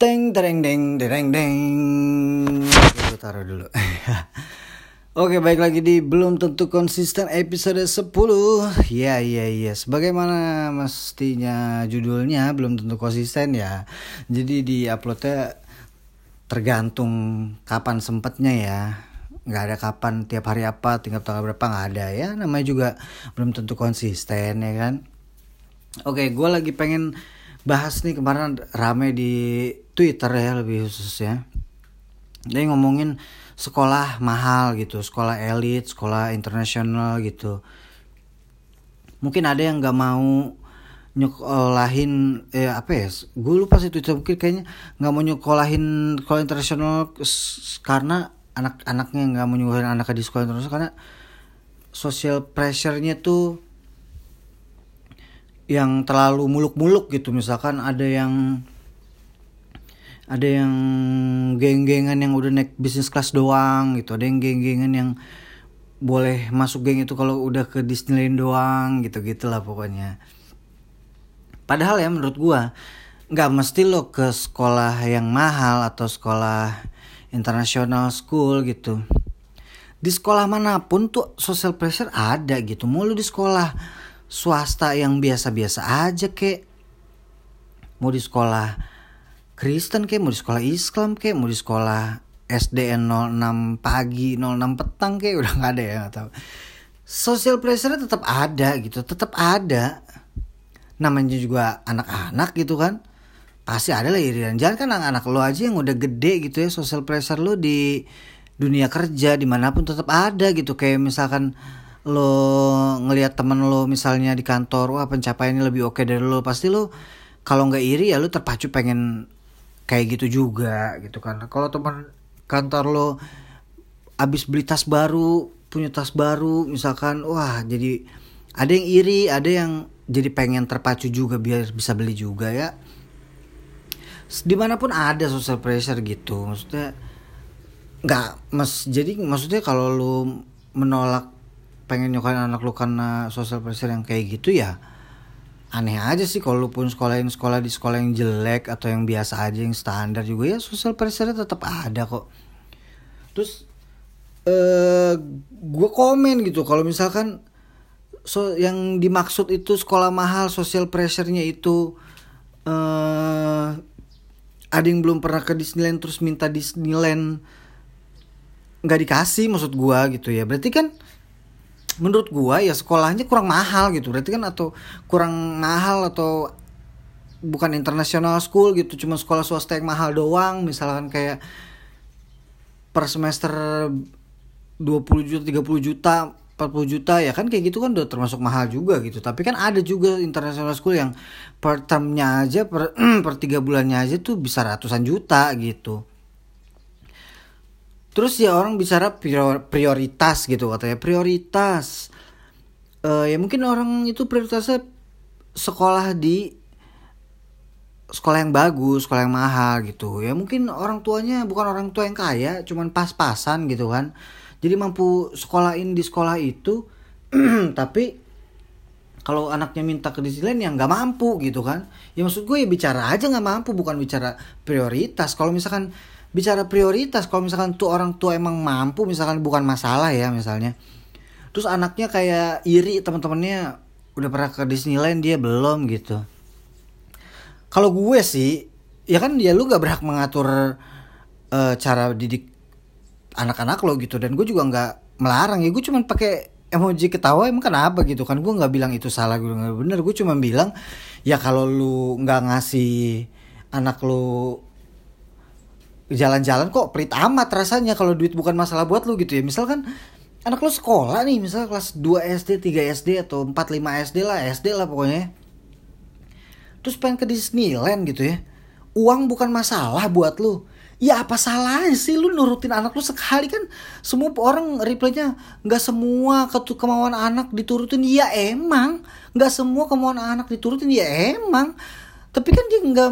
Teng tereng deng dereng deng. Gue taruh dulu. Oke, baik lagi di belum tentu konsisten episode 10. Ya, ya, ya. Sebagaimana mestinya judulnya belum tentu konsisten ya. Jadi di uploadnya tergantung kapan sempatnya ya. Nggak ada kapan tiap hari apa, tinggal tanggal berapa nggak ada ya. Namanya juga belum tentu konsisten ya kan. Oke, gue lagi pengen bahas nih kemarin rame di Twitter ya lebih khususnya. Dia ngomongin sekolah mahal gitu, sekolah elit, sekolah internasional gitu. Mungkin ada yang nggak mau nyekolahin eh apa ya gue lupa sih Twitter mungkin kayaknya nggak mau nyekolahin sekolah internasional karena anak-anaknya nggak mau nyekolahin anaknya di sekolah internasional karena social pressure-nya tuh yang terlalu muluk-muluk gitu. Misalkan ada yang ada yang geng-gengan yang udah naik bisnis kelas doang gitu. Ada yang geng-gengan yang boleh masuk geng itu kalau udah ke Disneyland doang gitu gitulah pokoknya. Padahal ya menurut gua nggak mesti lo ke sekolah yang mahal atau sekolah international school gitu. Di sekolah mana pun tuh social pressure ada gitu. Mau lu di sekolah swasta yang biasa-biasa aja kek. Mau di sekolah Kristen kayak mau di sekolah Islam kayak mau di sekolah SDN 06 pagi 06 petang kayak udah nggak ada ya tahu. Social pressure tetap ada gitu tetap ada. Namanya juga anak-anak gitu kan. Pasti ada lah irian jangan kan anak-anak lo aja yang udah gede gitu ya social pressure lo di dunia kerja di mana pun tetap ada gitu. Kayak misalkan lo ngelihat temen lo misalnya di kantor wah pencapaiannya lebih oke dari lo. Pasti lo kalau nggak iri ya lo terpacu pengen kayak gitu juga gitu kan. Kalau teman kantor lo abis beli tas baru punya tas baru misalkan wah jadi ada yang iri ada yang jadi pengen terpacu juga biar bisa beli juga ya. Di mana pun ada social pressure gitu maksudnya nggak mas jadi maksudnya kalau lo menolak pengen nyokain anak lo karena social pressure yang kayak gitu ya aneh aja sih kalau pun sekolahin sekolah di sekolah yang jelek atau yang biasa aja yang standar juga ya social pressure tetap ada kok. Terus eh gue komen gitu kalau misalkan so yang dimaksud itu sekolah mahal social pressure-nya itu eh ada yang belum pernah ke Disneyland terus minta Disneyland nggak dikasih maksud gue gitu ya. Berarti kan menurut gua ya sekolahnya kurang mahal gitu. Berarti kan atau kurang mahal atau bukan international school gitu cuma sekolah swasta yang mahal doang. Misalkan kayak per semester 20 juta 30 juta 40 juta ya kan kayak gitu kan udah termasuk mahal juga gitu. Tapi kan ada juga international school yang per termnya aja per per tiga bulannya aja tuh bisa ratusan juta gitu terus ya orang bicara prioritas gitu katanya. Prioritas. Uh, ya mungkin orang itu prioritasnya sekolah di sekolah yang bagus sekolah yang mahal gitu. Ya mungkin orang tuanya bukan orang tua yang kaya cuman pas-pasan gitu kan. Jadi mampu sekolahin di sekolah itu. Tapi kalau anaknya minta ke Disneyland ya nggak mampu gitu kan. Ya maksud gue ya bicara aja nggak mampu bukan bicara prioritas. Kalau misalkan bicara prioritas kalau misalkan tuh orang tua emang mampu misalkan bukan masalah ya misalnya. Terus anaknya kayak iri teman-temannya udah pernah ke Disneyland dia belum gitu. Kalau gue sih ya kan dia lu gak berhak mengatur uh, cara didik anak-anak lo gitu. Dan gue juga nggak melarang ya. Gue cuman pakai emoji ketawa emang kenapa? gitu kan. Gue nggak bilang itu salah gue nggak bener. Gue cuma bilang ya kalau lu nggak ngasih anak lu jalan-jalan kok pelit amat rasanya kalau duit bukan masalah buat lu gitu ya. Misalkan anak lu sekolah nih misal kelas 2 SD 3 SD atau 4 5 SD lah SD lah pokoknya. Terus pengen ke Disneyland gitu ya. Uang bukan masalah buat lu. Ya apa salahnya sih lu nurutin anak lu sekali? Kan semua orang replaynya nggak semua ke kemauan anak diturutin. Ya emang. Nggak semua kemauan anak diturutin. Ya emang. Tapi kan dia nggak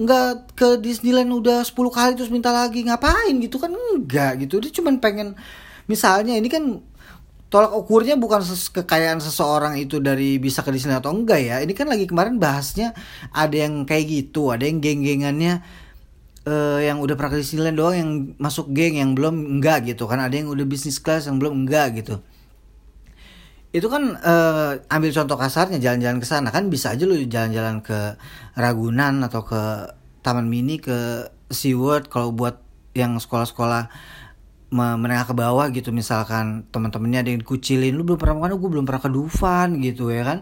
nggak ke Disneyland udah 10 kali terus minta lagi ngapain gitu kan? Enggak gitu. Dia cuma pengen misalnya ini kan tolak ukurnya bukan ses kekayaan seseorang itu dari bisa ke Disneyland atau enggak ya. Ini kan lagi kemarin bahasnya ada yang kayak gitu ada yang geng-gengannya uh, yang udah pernah ke Disneyland doang yang masuk geng yang belum enggak gitu kan. Ada yang udah bisnis class yang belum enggak gitu itu kan uh, ambil contoh kasarnya jalan-jalan ke sana. Kan bisa aja lu jalan-jalan ke Ragunan atau ke Taman Mini ke SeaWorld. Kalau buat yang sekolah-sekolah menengah ke bawah gitu misalkan teman-temannya ada yang dikucilin lu belum pernah makan gue belum pernah ke Dufan gitu ya kan?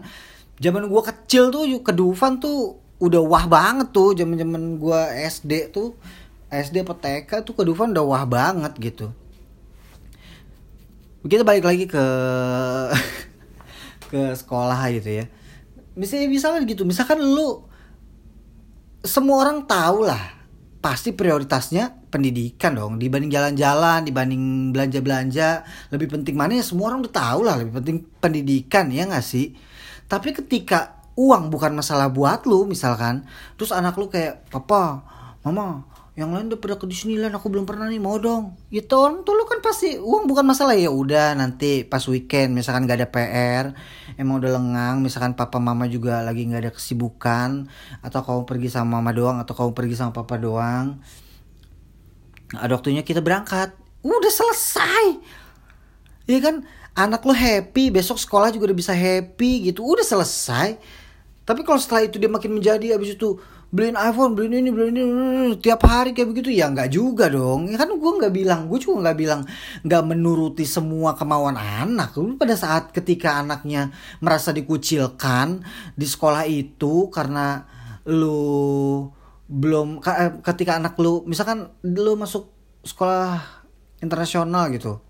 Zaman gue kecil tuh ke Dufan tuh udah wah banget tuh. Zaman zaman gue SD tuh SD TK tuh ke Dufan udah wah banget gitu. Kita balik lagi ke ke sekolah gitu ya. Misalnya misalkan gitu misalkan lu semua orang tahu lah pasti prioritasnya pendidikan dong dibanding jalan-jalan dibanding belanja-belanja. Lebih penting mana ya semua orang udah tahu lah lebih penting pendidikan ya nggak sih? Tapi ketika uang bukan masalah buat lu misalkan terus anak lu kayak papa mama yang lain udah pada ke Disneyland aku belum pernah nih mau dong. Gitu orang tuh lu kan pasti uang bukan masalah. Ya udah nanti pas weekend misalkan gak ada PR emang udah lengang misalkan papa mama juga lagi nggak ada kesibukan atau kamu pergi sama mama doang atau kamu pergi sama papa doang ada waktunya kita berangkat. Udah selesai. Ya kan? Anak lo happy besok sekolah juga udah bisa happy gitu udah selesai. Tapi kalau setelah itu dia makin menjadi abis itu beliin iPhone beliin ini beliin ini tiap hari kayak begitu. Ya nggak juga dong. Ya kan gue nggak bilang gue juga nggak bilang nggak menuruti semua kemauan anak. Lu pada saat ketika anaknya merasa dikucilkan di sekolah itu karena lu belum eh, ketika anak lu misalkan lu masuk sekolah internasional gitu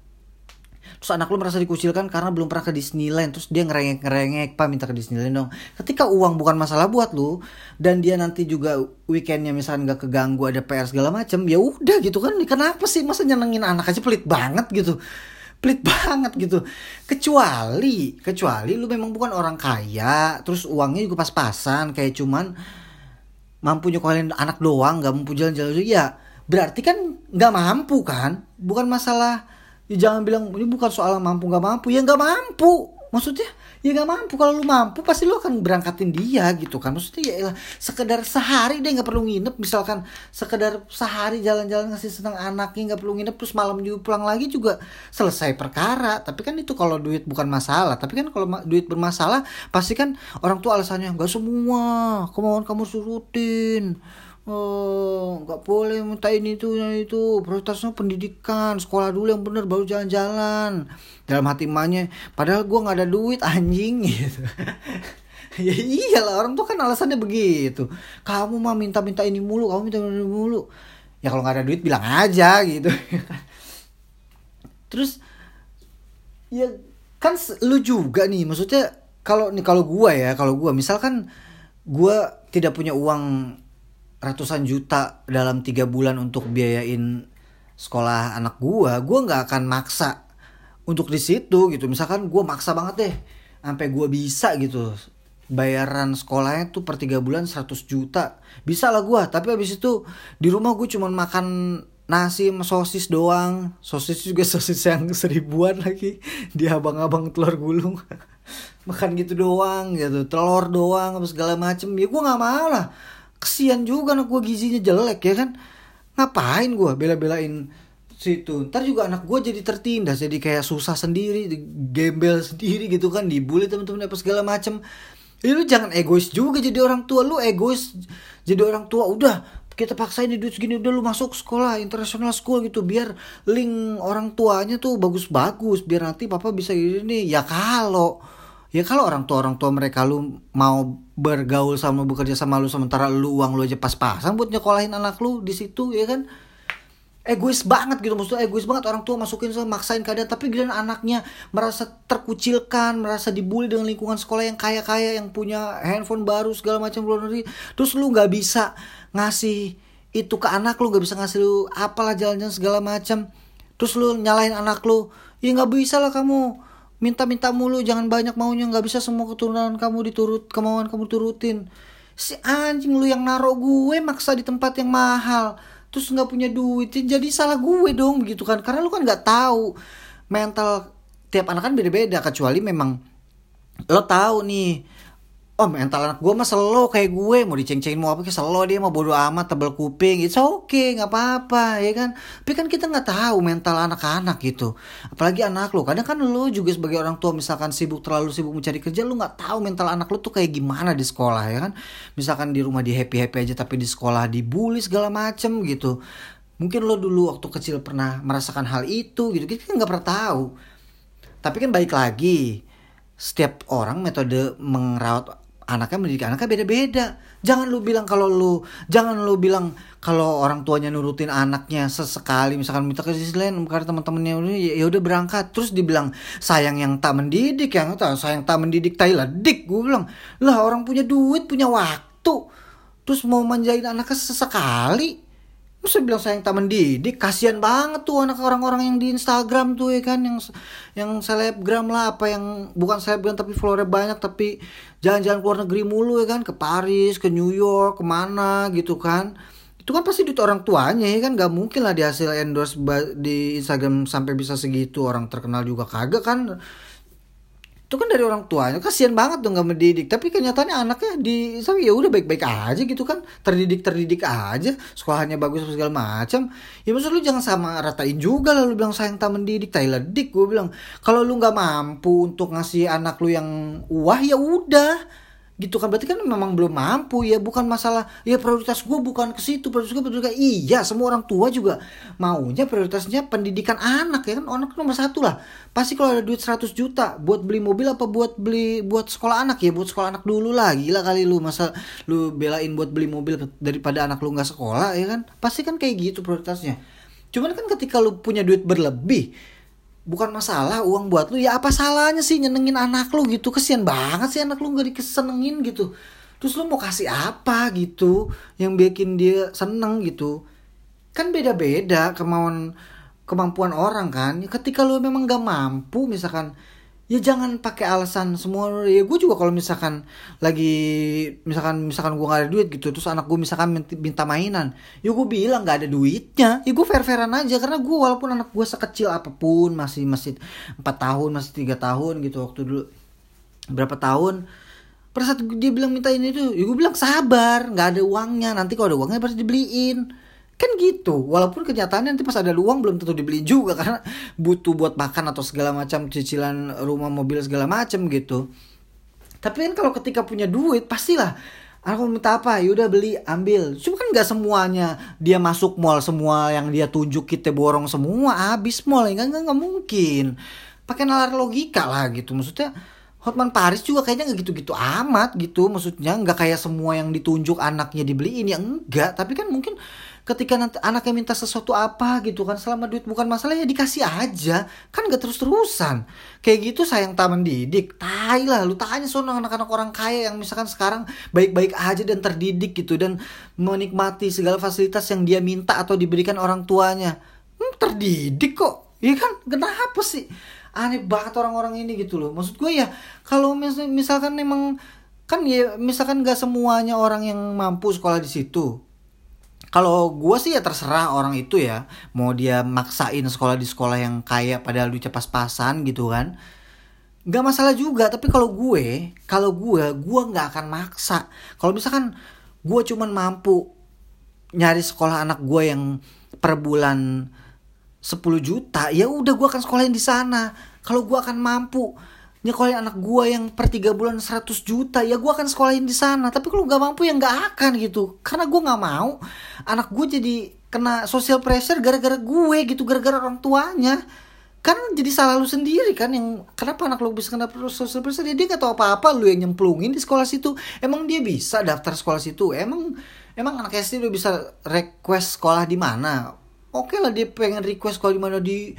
terus anak lu merasa dikucilkan karena belum pernah ke Disneyland. Terus dia ngerengek ngerengek pak minta ke Disneyland dong. Ketika uang bukan masalah buat lu dan dia nanti juga weekendnya misalnya nggak keganggu ada PR segala macem ya udah gitu kan. Kenapa sih? Masa nyenengin anak aja pelit banget gitu. Pelit banget gitu. Kecuali kecuali lu memang bukan orang kaya terus uangnya juga pas-pasan kayak cuman mampu nyokolin anak doang nggak mampu jalan-jalan ya berarti kan nggak mampu kan? Bukan masalah ya jangan bilang ini bukan soal mampu nggak mampu. Ya nggak mampu. Maksudnya ya nggak mampu. Kalau lu mampu pasti lu akan berangkatin dia gitu kan. Maksudnya ya elah, sekedar sehari dia nggak perlu nginep. Misalkan sekedar sehari jalan-jalan ngasih senang anaknya nggak perlu nginep terus malam juga pulang lagi juga selesai perkara. Tapi kan itu kalau duit bukan masalah. Tapi kan kalau duit bermasalah pasti kan orang tua alasannya nggak semua kemauan kamu surutin oh nggak boleh minta ini itu itu. Prioritasnya pendidikan sekolah dulu yang bener baru jalan-jalan. Dalam hati emaknya padahal gue nggak ada duit anjing. Gitu. Ya iyalah orang tuh kan alasannya begitu. Kamu mah minta-minta ini mulu kamu minta ini mulu. Ya kalau nggak ada duit bilang aja gitu. Terus ya kan lu juga nih maksudnya kalau nih kalau gua ya kalau gua misalkan gua tidak punya uang ratusan juta dalam tiga bulan untuk biayain sekolah anak gua gua nggak akan maksa untuk di situ gitu. Misalkan gua maksa banget deh sampai gua bisa gitu. Bayaran sekolahnya tuh per tiga bulan 100 juta. Bisa lah gua tapi habis itu di rumah gue cuma makan nasi sama sosis doang. Sosis juga sosis yang seribuan lagi. Di abang-abang telur gulung. Makan gitu doang gitu. Telur doang apa segala macem. Ya gue nggak mau lah kesian juga anak gue gizinya jelek ya kan? Ngapain gue bela-belain situ? Ntar juga anak gue jadi tertindas jadi kayak susah sendiri gembel sendiri gitu kan dibully temen-temen apa segala macem. Ya, lu jangan egois juga jadi orang tua lu egois jadi orang tua. Udah kita paksain di duit segini udah lu masuk sekolah international school gitu biar link orang tuanya tuh bagus-bagus biar nanti papa bisa gini ya kalau ya kalau orang tua orang tua mereka lu mau bergaul sama bekerja sama lu sementara lu uang lu aja pas-pasan buat nyekolahin anak lu di situ ya kan? Egois banget gitu maksudnya egois banget. Orang tua masukin maksain keadaan tapi giliran anaknya merasa terkucilkan merasa dibully dengan lingkungan sekolah yang kaya-kaya yang punya handphone baru segala macam luar negeri. Terus lu nggak bisa ngasih itu ke anak lu nggak bisa ngasih lu apalah jalan-jalan segala macam. Terus lu nyalain anak lu. Ya nggak bisa lah kamu minta-minta mulu jangan banyak maunya nggak bisa semua keturunan kamu diturut kemauan kamu turutin. Si anjing lu yang naro gue maksa di tempat yang mahal terus nggak punya duit ya jadi salah gue dong gitu kan. Karena lu kan nggak tahu mental tiap anak kan beda-beda kecuali memang lo tahu nih oh mental anak gue mah slow kayak gue. Mau diceng-cengin mau apa kayak slow dia mau bodo amat tebel kuping itu oke okay, nggak apa-apa ya kan? Tapi kan kita nggak tahu mental anak-anak gitu. Apalagi anak lo kadang kan lo juga sebagai orang tua misalkan sibuk terlalu sibuk mencari kerja lo nggak tahu mental anak lo tuh kayak gimana di sekolah ya kan? Misalkan di rumah di happy happy aja tapi di sekolah dibully segala macem gitu. Mungkin lo dulu waktu kecil pernah merasakan hal itu gitu. Kita nggak pernah tahu. Tapi kan baik lagi setiap orang metode merawat anaknya mendidik anaknya beda-beda. Jangan lu bilang kalau lu jangan lu bilang kalau orang tuanya nurutin anaknya sesekali misalkan minta ke lain karena teman-temannya udah ya udah berangkat. Terus dibilang sayang yang tak mendidik yang tak sayang tak mendidik Thailand dik gue bilang. Lah orang punya duit punya waktu. Terus mau manjain anaknya sesekali Masa bilang sayang tak mendidik, kasihan banget tuh anak orang-orang yang di Instagram tuh ya kan? Yang yang selebgram lah apa yang bukan selebgram tapi followernya banyak tapi jalan-jalan keluar negeri mulu ya kan? Ke Paris, ke New York, ke mana gitu kan. Itu kan pasti duit orang tuanya ya kan? Gak mungkin lah di hasil endorse di Instagram sampai bisa segitu. Orang terkenal juga kagak kan itu kan dari orang tuanya. Kasihan banget dong gak mendidik. Tapi kenyataannya anaknya di ya udah baik-baik aja gitu kan. Terdidik terdidik aja. Sekolahnya bagus segala macam. Ya maksud lu jangan sama ratain juga lah. Lu bilang sayang tak mendidik. Thailand dik gue bilang. Kalau lu nggak mampu untuk ngasih anak lu yang wah ya udah gitu kan berarti kan memang belum mampu ya. Bukan masalah ya prioritas gue bukan ke situ prioritas gue prioritas iya semua orang tua juga maunya prioritasnya pendidikan anak ya kan? Anak nomor satu lah. Pasti kalau ada duit 100 juta buat beli mobil apa buat beli buat sekolah anak? Ya buat sekolah anak dulu lah. Gila kali lu masa lu belain buat beli mobil daripada anak lu nggak sekolah ya kan? Pasti kan kayak gitu prioritasnya. Cuman kan ketika lu punya duit berlebih bukan masalah uang buat lu ya apa salahnya sih nyenengin anak lu? Gitu. Kesian banget sih anak lu gak dikesenengin gitu. Terus lu mau kasih apa gitu yang bikin dia seneng gitu? Kan beda-beda kemauan kemampuan orang kan. Ketika lu memang gak mampu misalkan ya jangan pakai alasan semua. Ya gue juga kalau misalkan lagi misalkan misalkan gue gak ada duit gitu terus anak gue misalkan minta mainan ya gue bilang gak ada duitnya. Ya gue fair fairan aja karena gue walaupun anak gue sekecil apa pun masih masih empat tahun masih tiga tahun gitu waktu dulu berapa tahun pada saat dia bilang minta ini tuh ya gue bilang sabar nggak ada uangnya. Nanti kalau ada uangnya pasti dibeliin kan gitu. Walaupun kenyataannya nanti pas ada uang belum tentu dibeli juga karena butuh buat makan atau segala macam cicilan rumah mobil segala macam gitu. Tapi kan kalau ketika punya duit pastilah. Aku minta apa? Yaudah beli ambil. Cuma kan nggak semuanya dia masuk mall semua yang dia tunjuk kita borong semua habis mall. Ya nggak nggak mungkin. Pakai nalar logika lah gitu. Maksudnya Hotman Paris juga kayaknya nggak gitu-gitu amat gitu. Maksudnya nggak kayak semua yang ditunjuk anaknya dibeliin. Ya enggak tapi kan mungkin ketika nanti anaknya minta sesuatu apa gitu kan selama duit bukan masalah ya dikasih aja. Kan nggak terus-terusan. Kayak gitu sayang tak mendidik tai lah lu tanya soal anak-anak orang kaya yang misalkan sekarang baik-baik aja dan terdidik gitu dan menikmati segala fasilitas yang dia minta atau diberikan orang tuanya. Hmm, terdidik kok. Iya kan? Kenapa sih? Aneh banget orang-orang ini gitu loh. Maksud gue ya kalau mis misalkan memang kan ya misalkan gak semuanya orang yang mampu sekolah di situ kalau gue sih ya terserah orang itu ya mau dia maksain sekolah di sekolah yang kaya padahal duitnya pas-pasan gitu kan. Nggak masalah juga tapi kalau gue kalau gue gue nggak akan maksa. Kalau misalkan gue cuman mampu nyari sekolah anak gue yang per bulan 10 juta ya udah gue akan sekolahin di sana. Kalau gue akan mampu nyekolahin anak gue yang per tiga bulan 100 juta ya gue akan sekolahin di sana. Tapi kalau nggak mampu ya nggak akan gitu. Karena gue nggak mau anak gue jadi kena social pressure gara-gara gue gitu gara-gara orang tuanya. Kan jadi salah lu sendiri kan yang kenapa anak lu bisa kena social pressure? Dia, dia gak tahu apa-apa lu yang nyemplungin di sekolah situ. Emang dia bisa daftar sekolah situ? Emang emang anak SD lu bisa request sekolah di mana? Oke okay lah dia pengen request sekolah di mana? Di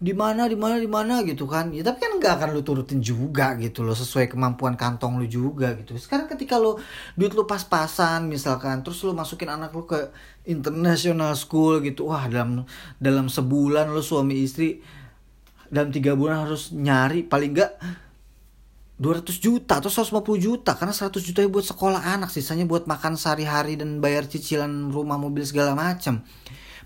di mana di mana di mana? gitu kan. Ya tapi kan nggak akan lu turutin juga gitu loh sesuai kemampuan kantong lu juga gitu. Sekarang ketika lu duit lu pas-pasan misalkan terus lu masukin anak lu ke international school gitu wah dalam dalam sebulan lu suami istri dalam tiga bulan harus nyari paling enggak 200 juta atau 150 juta. Karena 100 juta buat sekolah anak sisanya buat makan sehari-hari dan bayar cicilan rumah mobil segala macam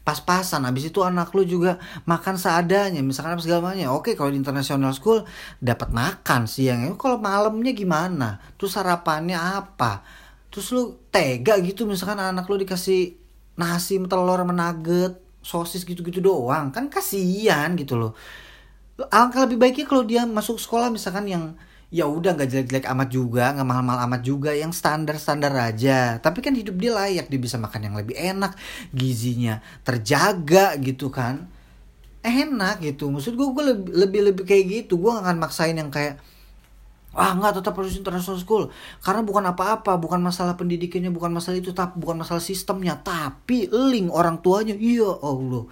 pas-pasan. Habis itu anak lu juga makan seadanya misalkan apa segala oke kalau di international school dapat makan siang. Kalau malamnya gimana? Terus sarapannya apa? Terus lu tega gitu misalkan anak lu dikasih nasi telur menaget sosis gitu-gitu doang. Kan kasihan gitu loh. Alangkah lebih baiknya kalau dia masuk sekolah misalkan yang ya udah nggak jelek-jelek amat juga nggak mahal-mahal amat juga yang standar-standar aja tapi kan hidup dia layak dia bisa makan yang lebih enak gizinya terjaga gitu kan enak gitu maksud gue gue lebih lebih, kayak gitu gue gak akan maksain yang kayak Wah nggak tetap harus international school karena bukan apa-apa, bukan masalah pendidikannya, bukan masalah itu, tapi bukan masalah sistemnya, tapi link orang tuanya. Iya Allah.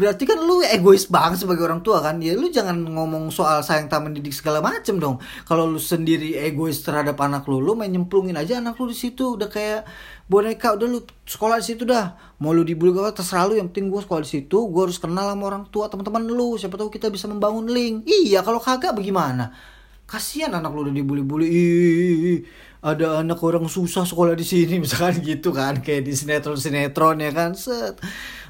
Berarti kan lu egois banget sebagai orang tua kan? Ya lu jangan ngomong soal sayang tak mendidik segala macem dong. Kalau lu sendiri egois terhadap anak lu, lu main nyemplungin aja anak lu di situ udah kayak boneka udah lu sekolah di situ dah. Mau lu dibully gak terserah lu yang penting gue sekolah di situ, gue harus kenal sama orang tua teman-teman lu. Siapa tahu kita bisa membangun link. Iya, kalau kagak bagaimana? kasihan anak lu udah dibully-bully ada anak orang susah sekolah di sini misalkan gitu kan kayak di sinetron sinetron ya kan? Set.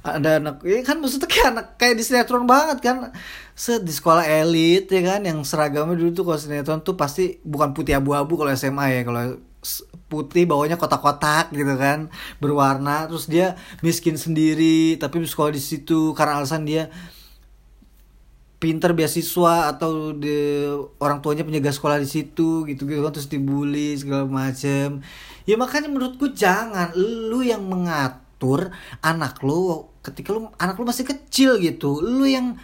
Ada anak ya kan maksudnya kayak anak kayak di sinetron banget kan? Set di sekolah elit ya kan? Yang seragamnya dulu tuh kalau sinetron tuh pasti bukan putih abu-abu kalau SMA ya kalau putih bawahnya kotak-kotak gitu kan berwarna terus dia miskin sendiri tapi sekolah di situ karena alasan dia pinter beasiswa atau de, orang tuanya penjaga sekolah di situ gitu gitu kan terus dibully segala macem. Ya makanya menurutku jangan. Lu yang mengatur anak lu ketika lu anak lu masih kecil gitu. Lu yang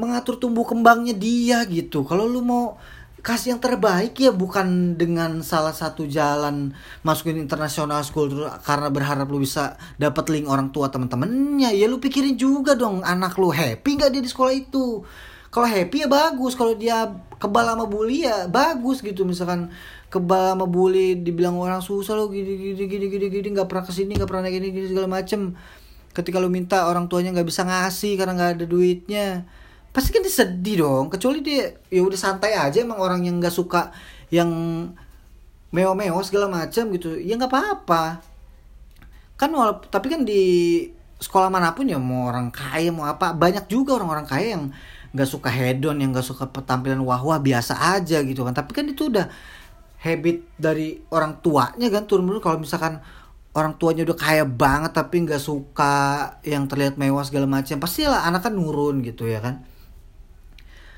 mengatur tumbuh kembangnya dia gitu. Kalau lu mau kasih yang terbaik ya bukan dengan salah satu jalan masukin internasional school terus karena berharap lu bisa dapat link orang tua teman-temannya ya lu pikirin juga dong anak lu happy nggak dia di sekolah itu? Kalau happy ya bagus kalau dia kebal sama bully ya bagus gitu. Misalkan kebal sama bully dibilang orang susah lo gini gini gini gini gini nggak pernah ke sini nggak pernah gini gini segala macem. Ketika lu minta orang tuanya nggak bisa ngasih karena nggak ada duitnya pasti kan dia sedih dong. Kecuali dia ya udah santai aja emang orang yang nggak suka yang meo-meo segala macam gitu ya nggak apa-apa. Kan walaupun tapi kan di sekolah mana pun ya mau orang kaya mau apa banyak juga orang-orang kaya yang nggak suka hedon yang nggak suka penampilan wah-wah biasa aja gitu kan. Tapi kan itu udah habit dari orang tuanya kan turun menurun. Kalau misalkan orang tuanya udah kaya banget tapi nggak suka yang terlihat mewah segala macam pastilah anak kan nurun gitu ya kan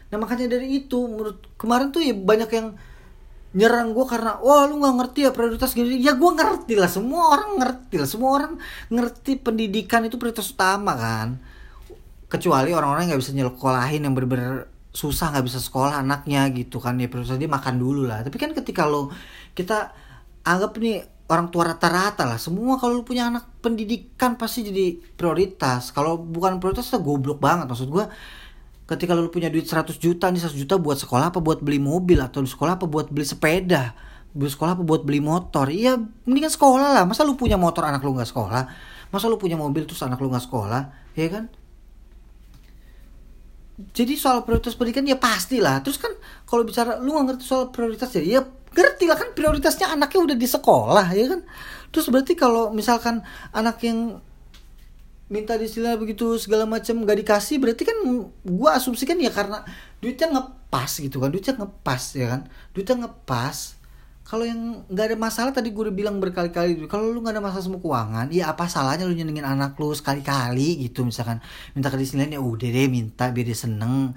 Nah makanya dari itu menurut kemarin tuh ya banyak yang nyerang gue karena wah lu nggak ngerti ya prioritas gini ya gue ngerti lah semua orang ngerti lah semua orang ngerti pendidikan itu prioritas utama kan. Kecuali orang-orang nggak bisa nyekolahin yang bener-bener susah nggak bisa sekolah anaknya gitu kan. Ya prioritas dia makan dulu lah. Tapi kan ketika lo kita anggap nih orang tua rata-rata lah semua kalau lu punya anak pendidikan pasti jadi prioritas. Kalau bukan prioritas itu goblok banget maksud gue ketika lu punya duit 100 juta nih 100 juta buat sekolah apa buat beli mobil? Atau di sekolah apa buat beli sepeda? Beli sekolah apa buat beli motor? Iya mendingan sekolah lah. Masa lu punya motor anak lu nggak sekolah? Masa lu punya mobil terus anak lu nggak sekolah? Ya kan? Jadi soal prioritas pendidikan ya pastilah terus kan kalau bicara lu nggak ngerti soal prioritas ya ya ngerti lah kan prioritasnya anaknya udah di sekolah ya kan? Terus berarti kalau misalkan anak yang minta disilah begitu segala macam gak dikasih berarti kan gue asumsikan ya karena duitnya ngepas gitu kan duitnya ngepas ya kan? Duitnya ngepas. Kalau yang nggak ada masalah tadi gue udah bilang berkali-kali kalau lu nggak ada masalah sama keuangan ya apa salahnya lu nyenengin anak lu sekali-kali gitu misalkan? Minta kedisiplinan ya udah deh minta biar dia seneng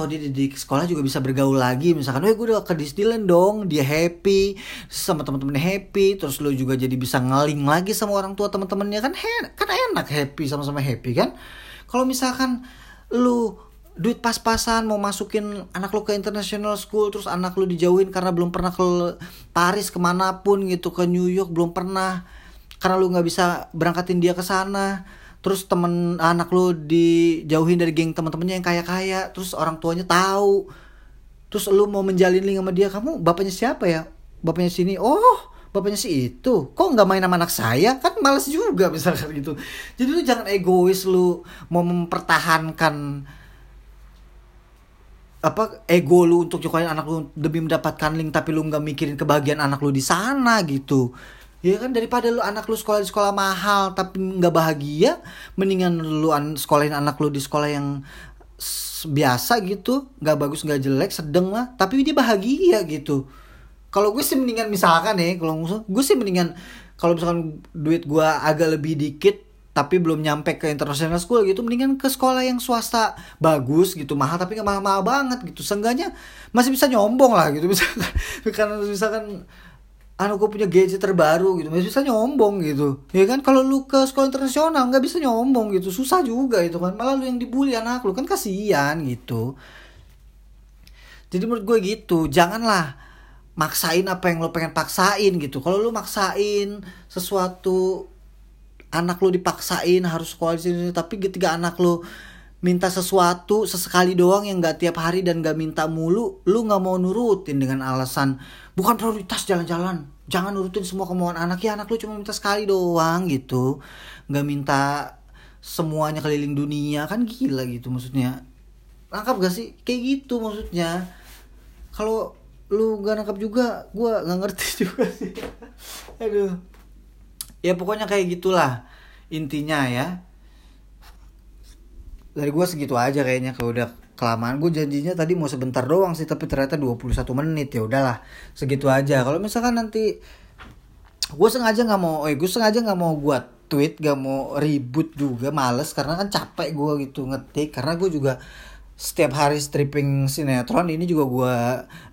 toh dia di sekolah juga bisa bergaul lagi. Misalkan, oh gue udah ke Disneyland dong, dia happy sama teman-temannya happy, terus lu juga jadi bisa ngeling lagi sama orang tua teman-temannya kan, he, kan enak happy sama-sama happy kan. Kalau misalkan lu duit pas-pasan mau masukin anak lu ke international school terus anak lu dijauhin karena belum pernah ke Paris ke mana pun gitu ke New York belum pernah karena lu nggak bisa berangkatin dia ke sana terus temen anak lu dijauhin dari geng teman-temannya yang kaya-kaya. Terus orang tuanya tahu. Terus lu mau menjalin link sama dia kamu bapaknya siapa ya? Bapaknya sini. Oh bapaknya si itu. Kok nggak main sama anak saya? Kan males juga misalkan gitu. Jadi lu jangan egois lu mau mempertahankan apa ego lu untuk cokokin anak lu demi mendapatkan link tapi lu nggak mikirin kebahagiaan anak lu di sana gitu Ya kan daripada lu anak lu sekolah di sekolah mahal tapi nggak bahagia, mendingan lu an sekolahin anak lu di sekolah yang biasa gitu, nggak bagus nggak jelek, sedeng lah, tapi dia bahagia gitu. Kalau gue sih mendingan misalkan ya, kalau gue sih mendingan kalau misalkan duit gue agak lebih dikit tapi belum nyampe ke international school gitu mendingan ke sekolah yang swasta bagus gitu mahal tapi nggak mahal-mahal banget gitu seenggaknya masih bisa nyombong lah gitu misalkan karena misalkan anu gue punya gadget terbaru gitu. Masih bisa nyombong gitu. Ya kan kalau lu ke sekolah internasional nggak bisa nyombong gitu. Susah juga itu kan. Malah lu yang dibully anak lu. Kan kasihan gitu. Jadi menurut gue gitu. Janganlah maksain apa yang lo pengen paksain gitu. Kalau lu maksain sesuatu anak lu dipaksain harus sekolah di sini tapi ketika anak lu minta sesuatu sesekali doang yang gak tiap hari dan gak minta mulu lu nggak mau nurutin dengan alasan bukan prioritas jalan-jalan jangan nurutin semua kemauan anak. Ya anak lu cuma minta sekali doang gitu. Nggak minta semuanya keliling dunia kan gila gitu maksudnya. Nangkap gak sih? Kayak gitu maksudnya. Kalau lu gak nangkap juga gue nggak ngerti juga sih. Aduh. Ya pokoknya kayak gitulah intinya ya dari gue segitu aja kayaknya kalau udah kelamaan. Gue janjinya tadi mau sebentar doang sih tapi ternyata 21 menit. Ya udahlah segitu aja. Kalau misalkan nanti gue sengaja nggak mau eh gue sengaja nggak mau buat tweet gak mau ribut juga males karena kan capek gue gitu ngetik. Karena gue juga setiap hari stripping sinetron ini juga gue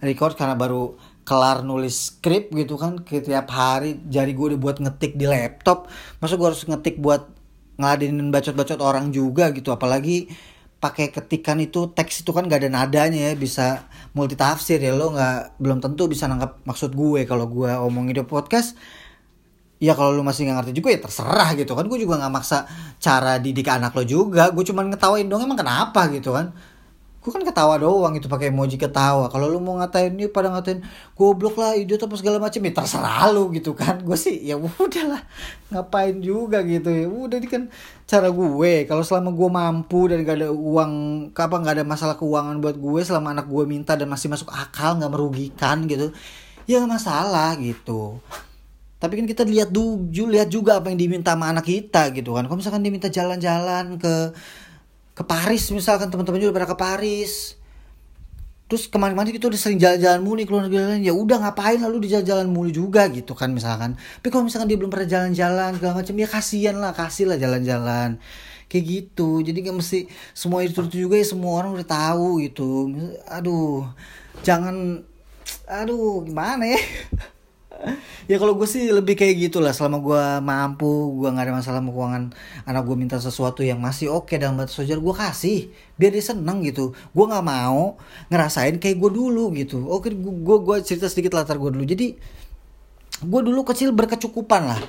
record karena baru kelar nulis skrip gitu kan. Setiap hari jari gue udah buat ngetik di laptop. Masa gue harus ngetik buat ngeladenin bacot-bacot orang juga gitu. Apalagi pakai ketikan itu teks itu kan gak ada nadanya ya bisa multi tafsir ya. Lo nggak belum tentu bisa nangkap maksud gue kalau gue omongin di podcast. Ya kalau lu masih nggak ngerti juga ya terserah gitu kan. Gue juga nggak maksa cara didik anak lo juga. Gue cuma ngetawain dong emang kenapa? gitu kan gue kan ketawa doang itu pakai emoji ketawa. Kalau lu mau ngatain ini pada ngatain goblok lah idiot apa segala macam ya terserah lu gitu kan. Gue sih ya udahlah ngapain juga gitu ya. Udah ini kan cara gue. Kalau selama gue mampu dan gak ada uang apa nggak ada masalah keuangan buat gue selama anak gue minta dan masih masuk akal nggak merugikan gitu ya gak masalah gitu. Tapi kan kita lihat dulu lihat juga apa yang diminta sama anak kita gitu kan. Kalau misalkan diminta jalan-jalan ke ke Paris misalkan teman-teman juga pada ke Paris. Terus kemarin-kemarin kita udah sering jalan-jalan mulu nih keluar negeri ya udah ngapain lalu di jalan-jalan mulu juga gitu kan misalkan. Tapi kalau misalkan dia belum pernah jalan-jalan segala macam ya kasihan lah kasih lah jalan-jalan. Kayak gitu. Jadi nggak mesti semua itu juga ya semua orang udah tahu gitu. Aduh jangan aduh gimana ya ya kalau gue sih lebih kayak gitulah. Selama gue mampu gue nggak ada masalah sama keuangan anak gue minta sesuatu yang masih oke okay dalam batas wajar gue kasih biar dia seneng gitu. Gue nggak mau ngerasain kayak gue dulu gitu. Oke gue gue cerita sedikit latar gue dulu. Jadi gue dulu kecil berkecukupan lah.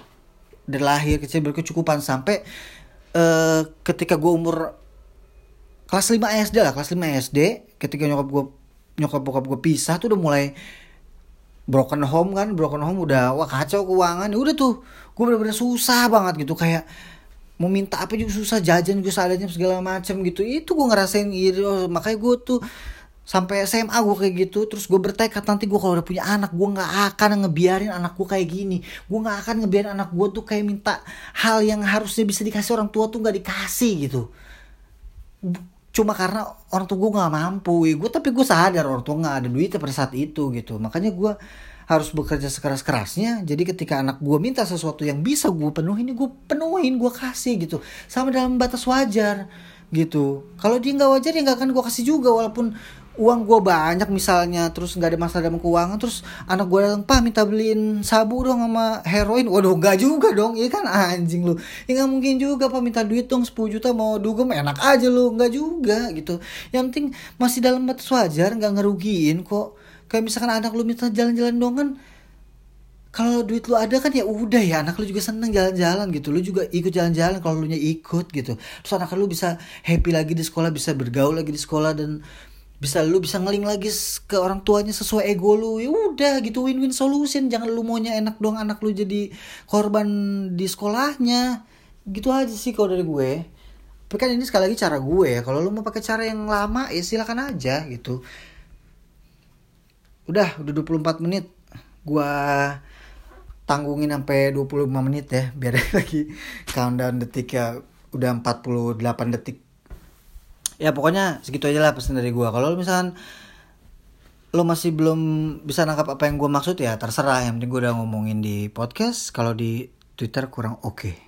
Dari lahir kecil berkecukupan sampai uh, ketika gue umur kelas 5 SD lah kelas 5 SD ketika nyokap gue nyokap bokap gue pisah tuh udah mulai broken home kan broken home udah wah kacau keuangan. Ya udah tuh gue bener-bener susah banget gitu kayak mau minta apa juga susah jajan juga seadanya segala macam gitu. Itu gue ngerasain gitu makanya gue tuh sampai SMA gue kayak gitu terus gue bertekad nanti gue kalau udah punya anak gue nggak akan ngebiarin anak gue kayak gini. Gue nggak akan ngebiarin anak gue tuh kayak minta hal yang harusnya bisa dikasih orang tua tuh nggak dikasih gitu cuma karena orang tua gue nggak mampu ya gue tapi gue sadar orang tua nggak ada duit pada saat itu gitu. Makanya gue harus bekerja sekeras kerasnya jadi ketika anak gue minta sesuatu yang bisa gue penuhin gue penuhin gue kasih gitu. Sama dalam batas wajar gitu. Kalau dia nggak wajar ya nggak akan gue kasih juga walaupun uang gue banyak misalnya terus nggak ada masalah dalam keuangan terus anak gue datang pak minta beliin sabu dong sama heroin. Waduh nggak juga dong. Iya kan? Anjing lu. Ya nggak mungkin juga pak minta duit dong 10 juta mau dugem enak aja lu. Nggak juga gitu. Yang penting masih dalam batas wajar nggak ngerugiin kok. Kayak misalkan anak lu minta jalan-jalan dong kan kalau duit lu ada kan ya udah ya anak lu juga seneng jalan-jalan gitu. Lu juga ikut jalan-jalan kalau lu nya ikut gitu. Terus anak lu bisa happy lagi di sekolah bisa bergaul lagi di sekolah dan bisa lu bisa ngeling lagi ke orang tuanya sesuai ego lu. Ya udah gitu win-win solution. Jangan lu maunya enak dong anak lu jadi korban di sekolahnya. Gitu aja sih kalau dari gue. Tapi kan ini sekali lagi cara gue ya. Kalau lu mau pakai cara yang lama ya silakan aja gitu. Udah udah 24 menit. Gue tanggungin sampai 25 menit ya biar lagi countdown detiknya udah 48 detik ya pokoknya segitu aja lah pesan dari gua. Kalau misalkan lo masih belum bisa nangkap apa yang gue maksud ya terserah. Yang penting gue udah ngomongin di podcast. Kalau di Twitter kurang oke. okay.